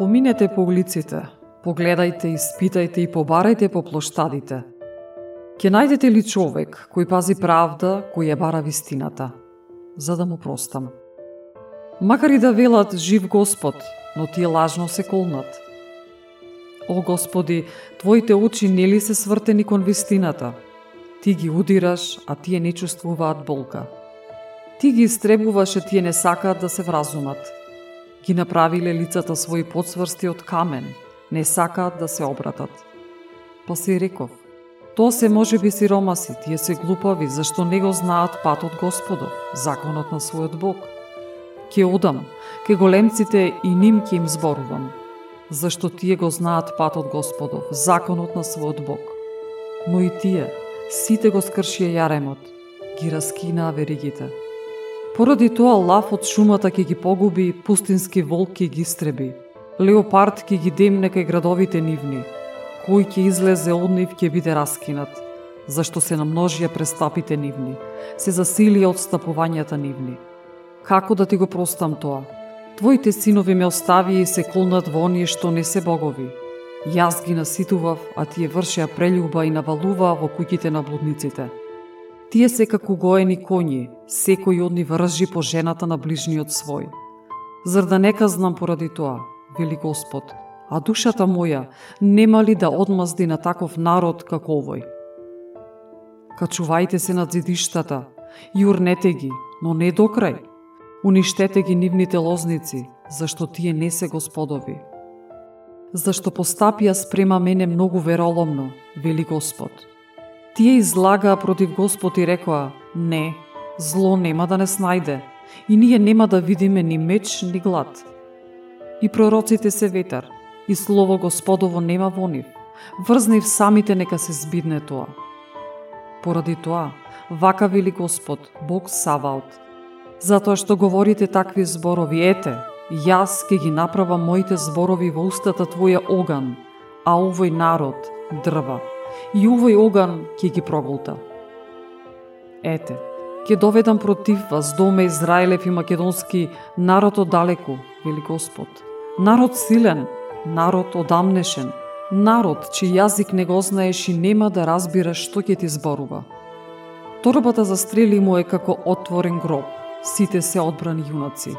Поминете по улиците, погледајте, испитајте и побарајте по плоштадите. Ке најдете ли човек кој пази правда, кој ја бара вистината, за да му простам. Макар и да велат жив Господ, но тие лажно се колнат. О Господи, Твоите очи нели се свртени кон вистината? Ти ги удираш, а тие не чувствуваат болка. Ти ги истребуваш, а тие не сакаат да се вразумат ги направиле лицата своји подсврсти од камен, не сакаат да се обратат. Па си реков, тоа се може би сиромаси, тие се глупави, зашто не го знаат патот Господов, законот на својот Бог. Ке одам, ке големците и ним ке им зборувам, зашто тие го знаат патот Господов, законот на својот Бог. Но и тие, сите го скршија јаремот, ги раскинаа веригите. Поради тоа лав од шумата ќе ги погуби, пустински волк ќе ги истреби. Леопард ќе ги демне кај градовите нивни. Кој ќе излезе од нив ќе биде раскинат, зашто се намножија престапите нивни, се засилија од стапувањата нивни. Како да ти го простам тоа? Твоите синови ме оставија и се колнат во оние што не се богови. Јас ги наситував, а тие вршеа прелюба и навалуваа во куќите на блудниците. Тие се како гоени коњи, секој од нив ржи по жената на ближниот свој. Зар да не казнам поради тоа, вели Господ, а душата моја нема ли да одмазди на таков народ како овој? Качувајте се над зидиштата, и урнете ги, но не до крај. Уништете ги нивните лозници, зашто тие не се господови. Зашто постапија спрема мене многу вероломно, вели Господ Тие излагаа против Господ и рекоа, не, зло нема да не снајде, и ние нема да видиме ни меч, ни глад. И пророците се ветар, и слово Господово нема во нив, врзнив самите нека се збидне тоа. Поради тоа, вака вели Господ, Бог Саваот, затоа што говорите такви зборови, ете, јас ке ги направам моите зборови во устата твоја оган, а овој народ дрва и овој оган ќе ги проголта. Ете, ќе доведам против вас, доме Израилев и македонски народ одалеку, вели Господ. Народ силен, народ одамнешен, народ чиј јазик не го знаеш и нема да разбира што ќе ти зборува. Торбата за стрели му е како отворен гроб, сите се одбрани јунаци.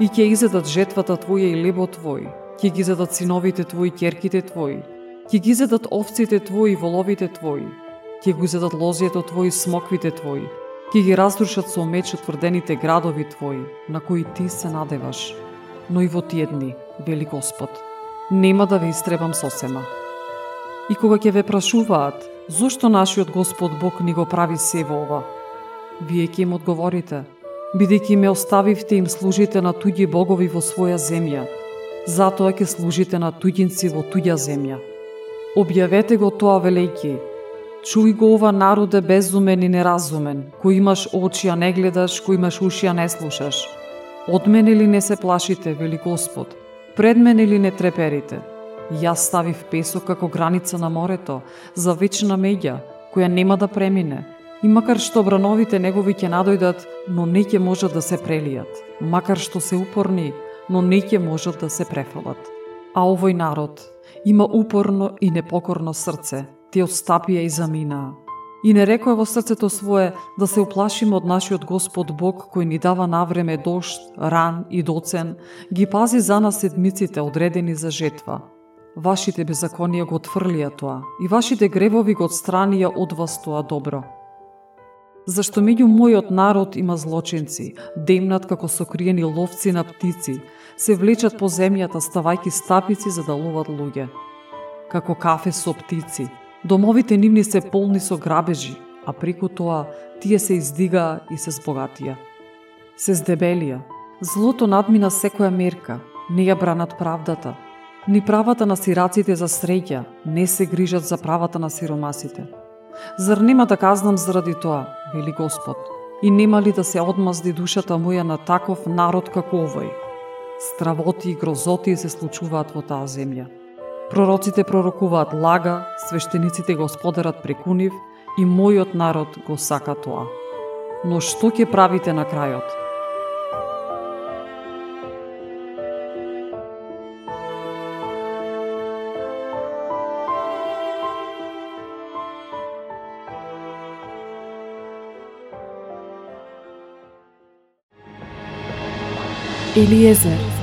И ќе изедат жетвата твоја и лебо твој, ќе ги задат синовите твои, керките твои, Ќе ги зедат овците твои, воловите твои, ќе го зедат лозието твои, смоквите твои, ќе ги разрушат со меч утврдените градови твои, на кои ти се надеваш. Но и во тие дни, вели Господ, нема да ве истребам сосема. И кога ќе ве прашуваат, зошто нашиот Господ Бог ни го прави се во ова? Вие ќе им одговорите, бидејќи ме оставивте им служите на туѓи богови во своја земја, затоа ќе служите на туѓинци во туѓа земја. Објавете го тоа велики. Чуј го ова народе безумен и неразумен, кој имаш очи, а не гледаш, кој имаш уши, а не слушаш. Од мене ли не се плашите, вели Господ? Пред мене ли не треперите? Јас ставив песок како граница на морето, за вечна меѓа, која нема да премине. И макар што брановите негови ќе надојдат, но не ќе можат да се прелијат. Макар што се упорни, но не ќе можат да се префалат. А овој народ, има упорно и непокорно срце, те отстапија и заминаа. И не рекоа во срцето свое да се уплашиме од нашиот Господ Бог кој ни дава навреме дошт, ран и доцен, ги пази за нас седмиците одредени за жетва. Вашите беззаконија го отфрлија тоа и вашите гревови го отстранија од вас тоа добро. Зашто меѓу мојот народ има злочинци, демнат како сокриени ловци на птици, се влечат по земјата ставајки стапици за да ловат луѓе. Како кафе со птици, домовите нивни се полни со грабежи, а преку тоа тие се издигаа и се збогатија. Се здебелија. Злото надмина секоја мерка, не ја бранат правдата. Ни правата на сираците за среќа, не се грижат за правата на сиромасите. Зар нема да казнам заради тоа, вели Господ, и нема ли да се одмазди душата моја на таков народ како овој? Стравоти и грозоти се случуваат во таа земја. Пророците пророкуваат лага, свештениците го сподарат преку нив и мојот народ го сака тоа. Но што ќе правите на крајот? Eliezer.